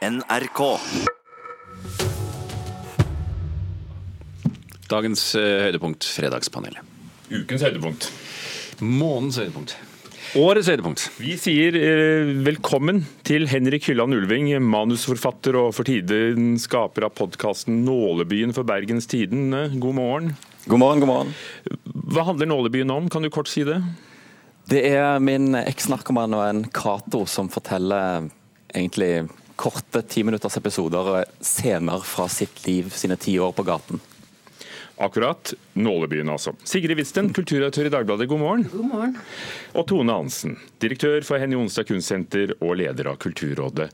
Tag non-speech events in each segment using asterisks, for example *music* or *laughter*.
NRK. Dagens eh, høydepunkt, Fredagspanelet. Ukens høydepunkt. Månens høydepunkt. Årets høydepunkt. Vi sier eh, velkommen til Henrik Hylland Ulving, manusforfatter og for tiden skaper av podkasten Nålebyen for Bergens Tidende. God morgen. God morgen, god morgen. Hva handler Nålebyen om, kan du kort si det? Det er min eksnarkoman og en Cato som forteller egentlig korte timinuttersepisoder og scener fra sitt liv, sine ti år på gaten. Akkurat. Nålebyen, altså. Sigrid Wisten, kulturredaktør i Dagbladet, god morgen. God morgen. Og Tone Hansen, direktør for Henny Onsdag Kunstsenter og leder av Kulturrådet.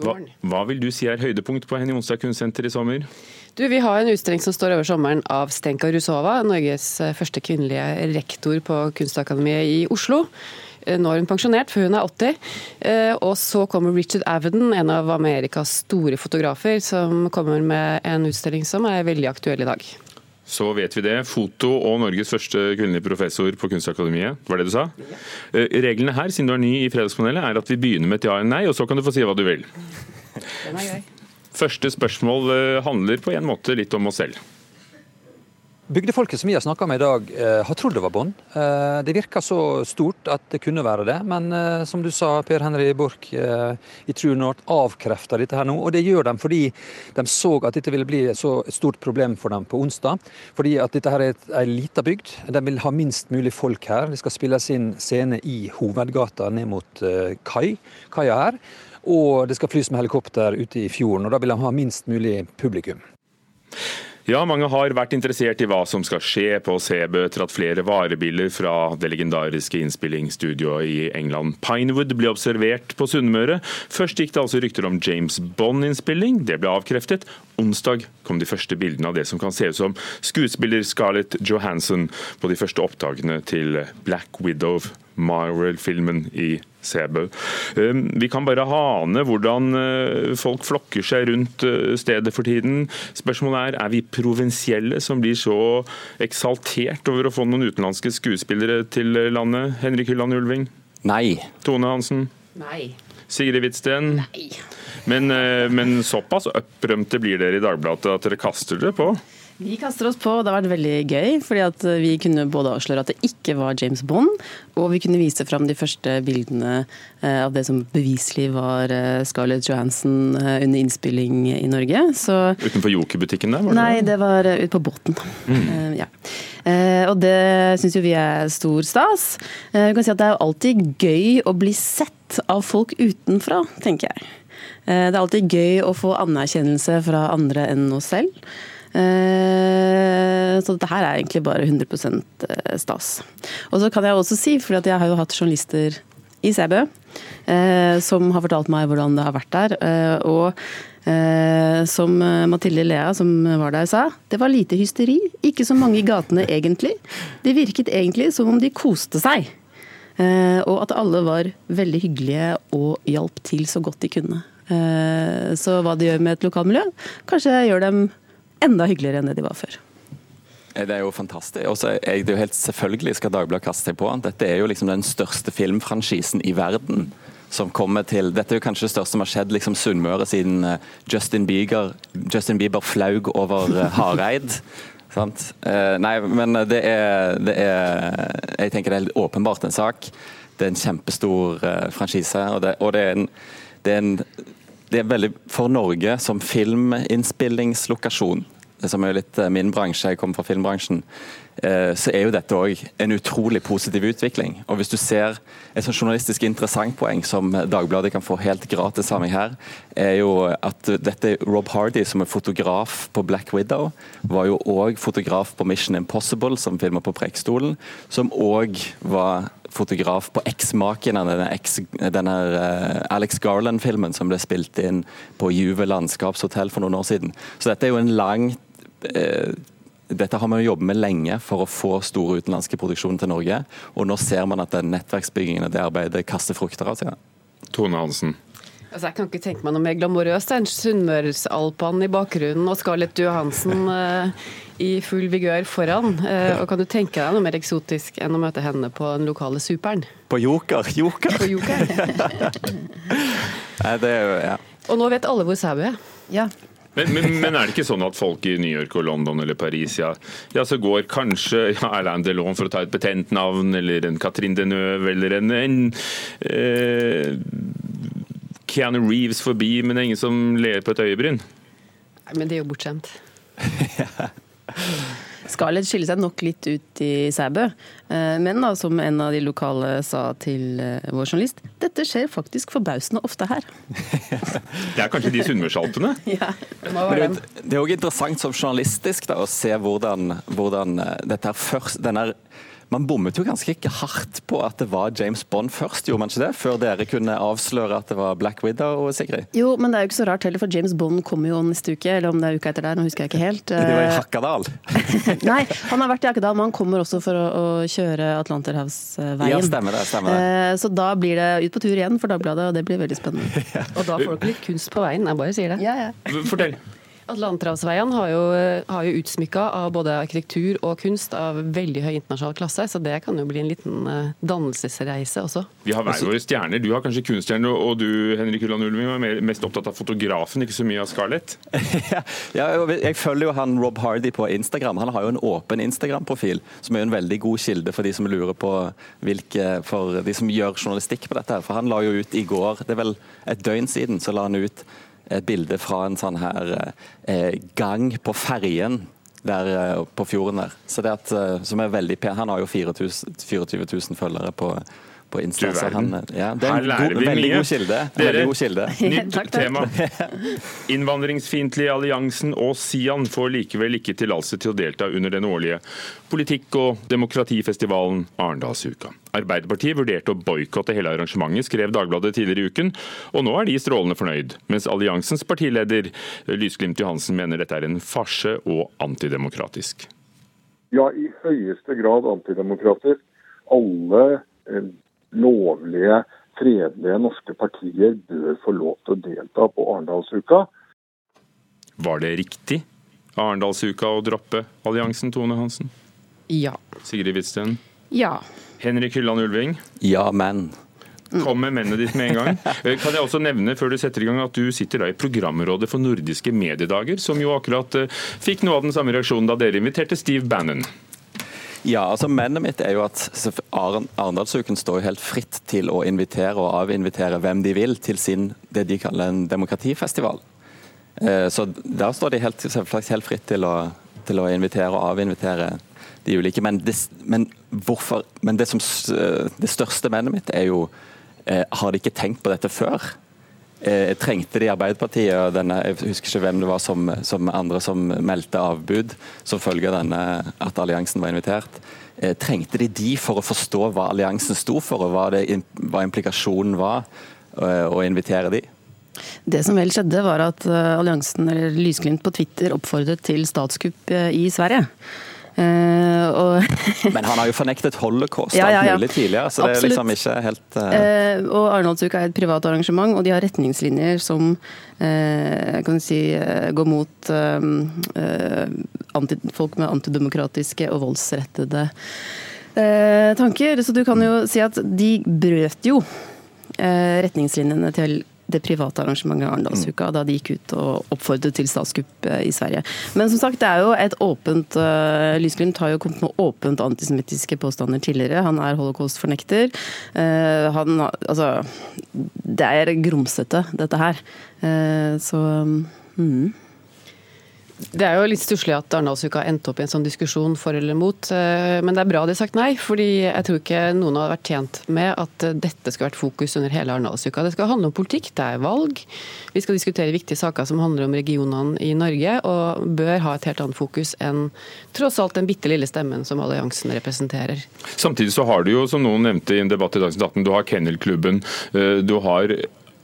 Hva, morgen. hva vil du si er høydepunkt på Henny Onsdag Kunstsenter i sommer? Du, vi har en utstilling som står over sommeren av Stenka Rusova, Norges eh, første kvinnelige rektor på Kunstakademiet i Oslo. Nå er hun pensjonert, for hun er 80. Eh, Og så kommer Richard Avedon, en av Amerikas store fotografer, som kommer med en utstilling som er veldig aktuell i dag. Så vet vi det. Foto og Norges første kvinnelige professor på Kunstakademiet. Var det du sa? Eh, Reglene her, siden du er ny i Fredagspanelet, er at vi begynner med et ja eller nei, og så kan du få si hva du vil. Den er gøy. Første spørsmål eh, handler på en måte litt om oss selv. Bygdefolket som vi har snakka med i dag, eh, har trodd det var bånd. Eh, det virker så stort at det kunne være det. Men eh, som du sa, Per Henry Borch i True North avkrefter dette her nå. Og det gjør de fordi de så at dette ville bli så et stort problem for dem på onsdag. Fordi at dette her er ei lita bygd. De vil ha minst mulig folk her. Det skal spilles inn scene i hovedgata ned mot kai, kaia her. Og det skal flys med helikopter ute i fjorden, og da vil de ha minst mulig publikum. Ja, mange har vært interessert i hva som skal skje på Sebø etter at flere varebiler fra det legendariske innspillingsstudioet i England Pinewood ble observert på Sunnmøre. Først gikk det altså rykter om James Bond-innspilling. Det ble avkreftet. Onsdag kom de første bildene av det som kan se ut som skuespiller Scarlett Johansson på de første opptakene til Black Widow, Marvel-filmen i Sebø. Um, Vi kan bare hane hvordan uh, folk flokker seg rundt uh, stedet for tiden. Spørsmålet er er vi provinsielle som blir så eksaltert over å få noen utenlandske skuespillere til landet. Henrik Hylland Ulving, Nei. Tone Hansen, Nei. Sigrid Hvitsten. Nei. Men, uh, men såpass opprømte blir dere i Dagbladet at dere kaster dere på. Vi kaster oss på, og det har vært veldig gøy. fordi at Vi kunne både avsløre at det ikke var James Bond, og vi kunne vise fram de første bildene eh, av det som beviselig var eh, Scarlett Johansson eh, under innspilling i Norge. Så Utenfor Joker-butikken der? var det Nei, det? var eh, ute på båten. Mm. ja. Eh, og det syns jo vi er stor stas. Eh, vi kan si at det er alltid gøy å bli sett av folk utenfra, tenker jeg. Eh, det er alltid gøy å få anerkjennelse fra andre enn oss selv. Eh, Så dette her er egentlig bare 100% stas. Og så kan jeg også si, for jeg har jo hatt journalister i Sæbø eh, som har fortalt meg hvordan det har vært der. eh, Og eh, som Mathilde Lea, som var der, sa, det var lite hysteri. Ikke så mange i gatene egentlig. Det virket egentlig som om de koste seg. Eh, Og at alle var veldig hyggelige og hjalp til så godt de kunne. Eh, Så hva det gjør med et lokalmiljø, kanskje gjør dem enda hyggeligere enn det de var før. Eh, Det er jo fantastisk. Også, jeg, det er jo helt selvfølgelig skal Dagbladet kaste seg på. Dette er jo liksom den største filmfranchisen i verden. Som kommer til, Dette er jo kanskje det største som har skjedd liksom Sunnmøre siden eh, Justin Bieber, Justin Bieber flaug over eh, Hareid. *laughs* Sant? Nei, men det er, det er Jeg tenker det er helt åpenbart en sak. Det er en kjempestor franchise. Og, det, og det, er en, det, er en, det er veldig For Norge som filminnspillingslokasjon som er litt eh, min bransje, jeg kommer fra filmbransjen, eh, så er jo dette òg en utrolig positiv utvikling. Og Hvis du ser et sånn journalistisk interessant poeng som Dagbladet kan få helt gratis av meg her, er jo at dette Rob Hardy, som er fotograf på Black Widow, var jo òg fotograf på Mission Impossible, som filmer på Preikestolen, som òg var fotograf på Eksmaken, denne, X- denne eh, Alex Garland-filmen som ble spilt inn på Juve landskapshotell for noen år siden. Så dette er jo en lang eh, dette har man jo jobbet med lenge for å få store utenlandske produksjoner til Norge. Og nå ser man at den nettverksbyggingen og det arbeidet kaster frukter av seg. Tone Hansen. Altså, jeg kan ikke tenke meg noe mer glamorøst enn Sunnmørsalpene i bakgrunnen og Scarlett Johansen eh, i full vigør foran. Eh, og kan du tenke deg noe mer eksotisk enn å møte henne på den lokale superen? På Joker! Joker! På Joker? *laughs* Nei, det er jo, ja. Og nå vet alle hvor Sæbø er. Ja. Men, men, men, er det ikke sånn at folk i New York og London eller Paris ja, ja så går kanskje ja, Alain Delon for å ta et betent navn, eller en Catherine Deneuve eller en, en eh, Keanu Reeves forbi, men det er ingen som ler på et øyebryn? Nei, Men det er jo bortskjemt. Scarlett skiller seg nok litt ut i Sæbø, eh, men da, som en av de lokale sa til eh, vår journalist, dette skjer faktisk forbausende ofte her. *laughs* Det er kanskje de Sunnmørsalpene? *laughs* ja. Det må være dem. Det er òg interessant som journalistisk da, å se hvordan, hvordan eh, dette her først, denne man bommet jo ganske ikke hardt på at det var James Bond først, gjorde man ikke det? Før dere kunne avsløre at det var Black Widow, Sigrid? Jo, men det er jo ikke så rart heller, for James Bond kommer jo neste uke, eller om det er uka etter der, nå husker jeg ikke helt. Det var i Hakkadal? *laughs* Nei, han har vært i Hakkadal, men han kommer også for å, å kjøre Atlanterhavsveien. Ja, stemmer det. stemmer det. Eh, Så da blir det ut på tur igjen for Dagbladet, og det blir veldig spennende. *laughs* Og da får dere litt kunst på veien. Jeg bare sier det. Ja, ja. Fortell. Atlanterhavsveiene har jo, har jo utsmykka av både arkitektur og kunst av veldig høy internasjonal klasse, så det kan jo bli en liten eh, dannelsesreise også. Vi har hver våre stjerner. Du har kanskje kunststjerne, og du Henrik Ulland Ulving, var mest opptatt av fotografen, ikke så mye av Scarlett. *laughs* Ja, jeg følger jo han Rob Hardy på Instagram. Han har jo en åpen Instagram-profil, som er jo en veldig god kilde for de som lurer på hvilke, for de som gjør journalistikk på dette. her. For han la jo ut i går, det er vel et døgn siden, så la han ut et bilde fra en sånn her eh, gang på ferjen der eh, på fjorden der. Så det at, eh, som er veldig pen. Han har jo 24 000 følgere på, på Insta. Han, ja, det er Her en lærer god, vi veldig mye. god kilde. Dere- Veldig god kilde. *laughs* Nytt Takk, takk. tema. *laughs* Innvandringsfiendtlige alliansen og Sian får likevel ikke tillatelse til å delta under den årlige politikk- og demokratifestivalen Arendalsuka. Arbeiderpartiet vurderte å boikotte hele arrangementet, skrev Dagbladet tidligere i uken, og nå er de strålende fornøyd. Mens alliansens partileder Lysglimt Johansen mener dette er en farse og antidemokratisk. Ja, i høyeste grad antidemokratisk. Alle eh, lovlige, fredelige norske partier bør få lov til å delta på Arendalsuka. Var det riktig av Arendalsuka å droppe alliansen, Tone Hansen? Ja. Sigrid Hvitsten? ja. Henrik Hylland Ulving? Ja, men. Kom med mennet ditt med en gang. *laughs* Eh, Kan jeg også nevne før du setter i gang at du sitter da i programrådet for nordiske mediedager, som jo akkurat eh, fikk noe av den samme reaksjonen da dere inviterte Steve Bannon. Ja, altså Mennet mitt er jo at Arendalsuken står jo helt fritt til å invitere og avinvitere hvem de vil til sin, det de kaller en demokratifestival. Eh, Så der står de helt, helt fritt til å, til å invitere og avinvitere de ulike. Men det, men hvorfor, men det, som, eh, det største mennet mitt er jo eh, Har de ikke tenkt på dette før? Eh, trengte de Arbeiderpartiet og denne, Jeg husker ikke hvem det var som, som andre som meldte avbud som følge av denne at alliansen var invitert. Eh, trengte de de for å forstå hva alliansen sto for, og hva, det, hva implikasjonen var, eh, å invitere de? Det som vel skjedde, var at eh, alliansen, eller Lysglimt på Twitter, oppfordret til statskupp eh, i Sverige. Eh, og, *laughs* Men han har jo fornektet holocaust Ja, ja, ja. mulig tidligere, så det er liksom ikke helt uh... og Arendalsuka er et privat arrangement, og de har retningslinjer som kan si, går mot folk med antidemokratiske og voldsrettede tanker. Så du kan jo si at de brøt jo retningslinjene til det private arrangementet Arendalsuka da de gikk ut og oppfordret til statskupp eh, i Sverige. Men som sagt, det er jo et åpent uh, Lysglimt har jo kommet med åpent antisemittiske påstander tidligere. Han er holocaust-fornekter. Uh, han Altså Det er grumsete, dette her. Uh, så mm. Det er jo litt stusslig at Arendalsuka endt opp i en sånn diskusjon for eller mot, eh, men det er bra de har sagt nei. fordi jeg tror ikke noen hadde vært tjent med at eh, dette skulle vært fokus under hele Arendalsuka. Det skal handle om politikk, det er valg. Vi skal diskutere viktige saker som handler om regionene i Norge, og bør ha et helt annet fokus enn tross alt den bitte lille stemmen som alliansen representerer. Samtidig så har du jo, som noen nevnte i en debatt i Dagsnytt 18, du har Kennelklubben, eh, du har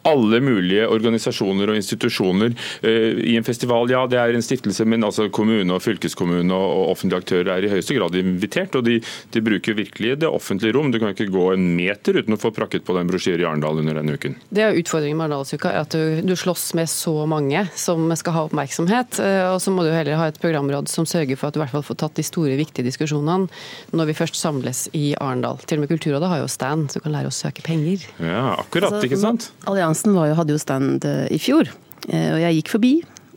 alle mulige organisasjoner og institusjoner eh, i en festival. Ja, det er en stiftelse, men altså kommune og fylkeskommune og, offentlige aktører er i høyeste grad invitert. Og de, de bruker virkelig det offentlige rom. Du kan ikke gå en meter uten å få prakket på den brosjyren i Arendal under denne uken. Det er utfordringen med Arendalsuka, at du, du slåss med så mange som skal ha oppmerksomhet. eh, Og så må du heller ha et programråd som sørger for at du i hvert fall får tatt de store, viktige diskusjonene når vi først samles i Arendal. Til og med Kulturrådet har jo stand, så du kan lære å søke penger. Ja, akkurat, Altså, ikke sant? Alliansen Alliansen jo, hadde jo stand i fjor, og jeg gikk forbi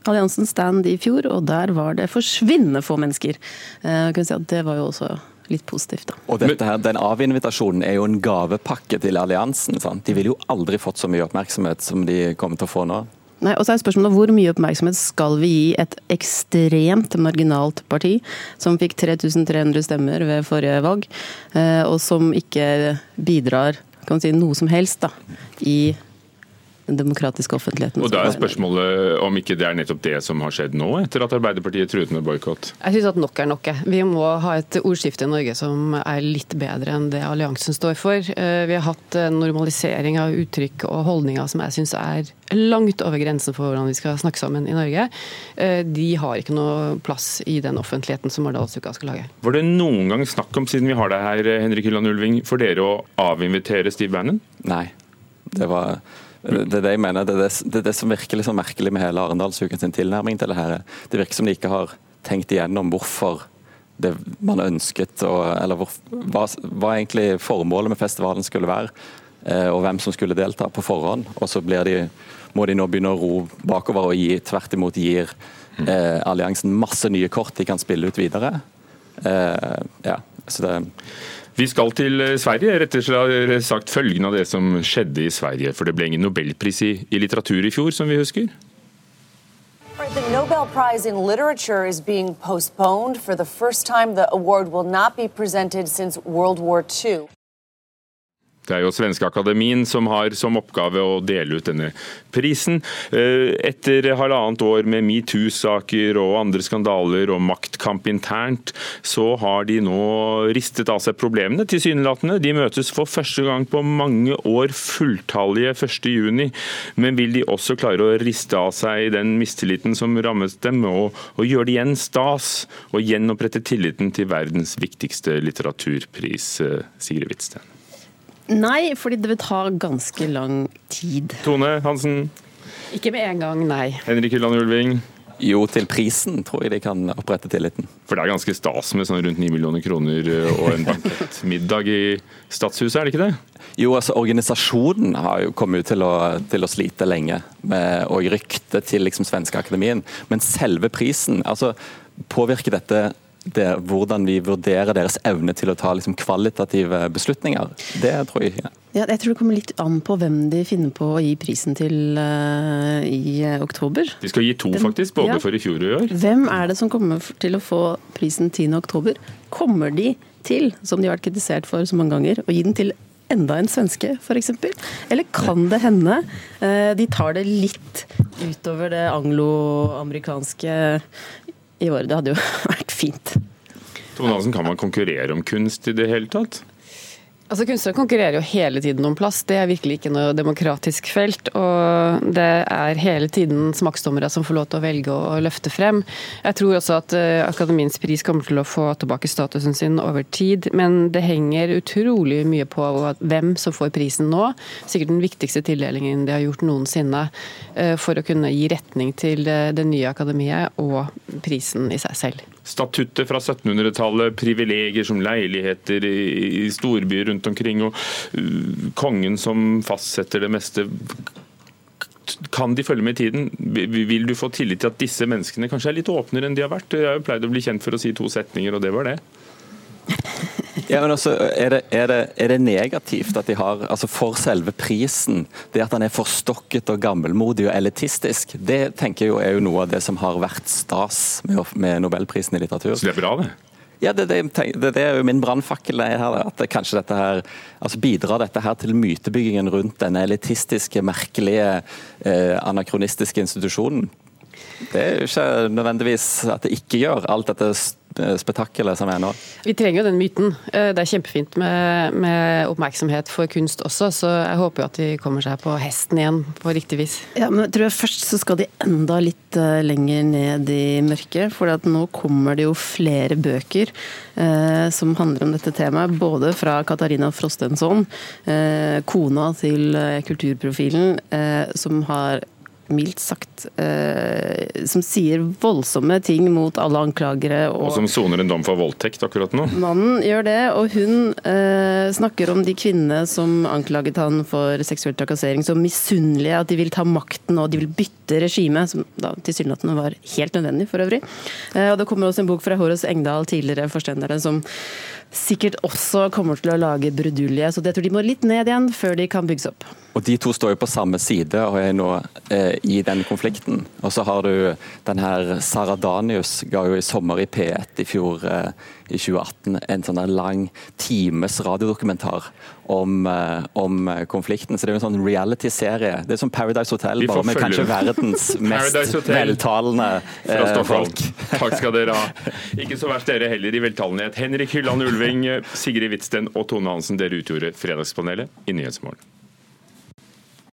Alliansen stand i fjor, og der var det forsvinnende få mennesker. Kan si at Det var jo også litt positivt. da. Og dette her, Den avinvitasjonen er jo en gavepakke til alliansen. sant? De ville jo aldri fått så mye oppmerksomhet som de kommer til å få nå. Nei, og så er spørsmålet Hvor mye oppmerksomhet skal vi gi et ekstremt marginalt parti, som fikk 3300 stemmer ved forrige valg, eh, og som ikke bidrar kan man si, noe som helst da, i den demokratiske offentligheten. Og Da er spørsmålet om ikke det er nettopp det som har skjedd nå, etter at Arbeiderpartiet truet med boikott? Jeg syns at nok er nok. Vi må ha et ordskifte i Norge som er litt bedre enn det alliansen står for. Eh, vi har hatt normalisering av uttrykk og holdninger som jeg syns er langt over grensen for hvordan vi skal snakke sammen i Norge. Eh, de har ikke noe plass i den offentligheten som Mardalsuka skal lage. Var det noen gang snakk om, siden vi har deg her, Henrik Hylland Ulving, for dere å avinvitere Steve Bannon? Nei. Det var det er det jeg mener. Det er det, det, er det som virker liksom merkelig med hele Arendalsuken sin tilnærming til det her. Det virker som de ikke har tenkt igjennom hvorfor det man ønsket, og, eller hvor, hva, hva, egentlig formålet med festivalen skulle være. Eh, og hvem som skulle delta på forhånd. Og så de, må de nå begynne å ro bakover og gi, tvert imot gir eh, alliansen masse nye kort de kan spille ut videre. Eh, ja, så det vi skal til eh, Sverige, rett og slett sagt følgende av det som skjedde i Sverige. For det ble ingen nobelpris i, i litteratur i fjor, som vi husker. The Nobel Prize in Literature is being postponed. For the first time, the award will not be presented since World War II. Det er jo Svenske Akademien som har som oppgave å dele ut denne prisen. Eh, etter halvannet år med metoo-saker og andre skandaler og maktkamp internt, så har de nå ristet av seg problemene, tilsynelatende. De møtes for første gang på mange år fulltallige 1.6, men vil de også klare å riste av seg den mistilliten som rammet dem, og, og gjøre det igjen stas, og gjenopprette tilliten til verdens viktigste litteraturpris, eh, Sigrid Hvitsten? Nei, fordi det vil ta ganske lang tid. Tone Hansen? Ikke med en gang, nei. Henrik Hylland Ulving? Jo, til prisen tror jeg de kan opprette tilliten. For det er ganske stas med sånn rundt 9 millioner kroner eh, og en bankettmiddag i Stadshuset, er det ikke det? Jo, altså organisasjonen har jo kommet til å, til å slite lenge, med, og ryktet til liksom Svenskeakademien. Men selve prisen, altså påvirker dette det, hvordan vi vurderer deres evne til å ta liksom, kvalitative beslutninger. Det tror jeg ikke. Ja, jeg tror det kommer litt an på hvem de finner på å gi prisen til uh, i uh, oktober. De skal gi to, faktisk, både ja. for i fjor og i år. Hvem er det som kommer til å få prisen 10. oktober? Kommer de til, som de har vært kritisert for så mange ganger, å gi den til enda en svenske, f.eks.? Eller kan det hende uh, de tar det litt utover det angloamerikanske i året. Det hadde jo *laughs* vært fint. Tone Hansen, kan man konkurrere om kunst i det hele tatt? Altså Kunstnere konkurrerer jo hele tiden om plass, det er virkelig ikke noe demokratisk felt. Og det er hele tiden smaksdommere som får lov til å velge å løfte frem. Jeg tror også at eh, Akademiens pris kommer til å få tilbake statusen sin over tid, men det henger utrolig mye på hvem som får prisen nå. Sikkert den viktigste tildelingen de har gjort noensinne eh, for å kunne gi retning til det nye akademiet og prisen i seg selv. Statuttet fra 1700-tallet, privilegier som leiligheter i storbyer rundt omkring, og uh, kongen som fastsetter det meste. Kan de følge med i tiden? Vil du få tillit til at disse menneskene kanskje er litt åpnere enn de har vært? Jeg har jo pleid å bli kjent for å si to setninger, og det var det. Ja, men altså, er det, er, det, er det, negativt at de har altså for selve prisen, det at han er forstokket og gammelmodig og elitistisk, det tenker jeg jo er jo noe av det som har vært stas med, med nobelprisen i litteratur. Så det er bra, det? Ja, det, det, det, er jo min brannfakkel. At kanskje dette her, altså Bidrar dette her til mytebyggingen rundt denne elitistiske, merkelige, eh, anakronistiske institusjonen? Det er jo ikke nødvendigvis at det ikke gjør alt dette spetakkelet som er nå. Vi trenger jo den myten. Eh, det er kjempefint med, med, oppmerksomhet for kunst også, så jeg håper jo at de kommer seg på hesten igjen på riktig vis. Ja, men jeg tror jeg Først så skal de enda litt uh, lenger ned i mørket, for nå kommer det jo flere bøker eh, som handler om dette temaet. Både fra Katarina Frostensson, eh, kona til kulturprofilen, som har mildt sagt eh, Som sier voldsomme ting mot alle anklagere. Og Og, som soner en dom for voldtekt akkurat nå. mannen gjør det, og hun eh, snakker om de kvinnene som anklaget han for seksuell trakassering som misunnelige, at de vil ta makten og de vil bytte regime, som da tilsynelatende var helt nødvendig for øvrig. Eh, og det kommer også en bok fra Horos Engdahl, tidligere forstendere, som sikkert også kommer til å lage brudulje. Så det tror de må litt ned igjen før de kan bygges opp. Og De to står jo på samme side og er nå eh, i den konflikten. Og så har du den her Sara Danius ga jo i sommer i P1 i fjor, eh, i 2018, en sånn lang times radiodokumentar om, eh, om eh, konflikten. Så det er jo en sånn reality-serie. Det er som Paradise Hotel, bare med kanskje verdens *laughs* mest veltalende eh, folk. Takk skal dere ha. *laughs* Ikke så verst dere heller i veltalenhet. Henrik Hylland Ulving, Sigrid Hvitsten og Tone Hansen, dere utgjorde Fredagspanelet i Nyhetsmorgen.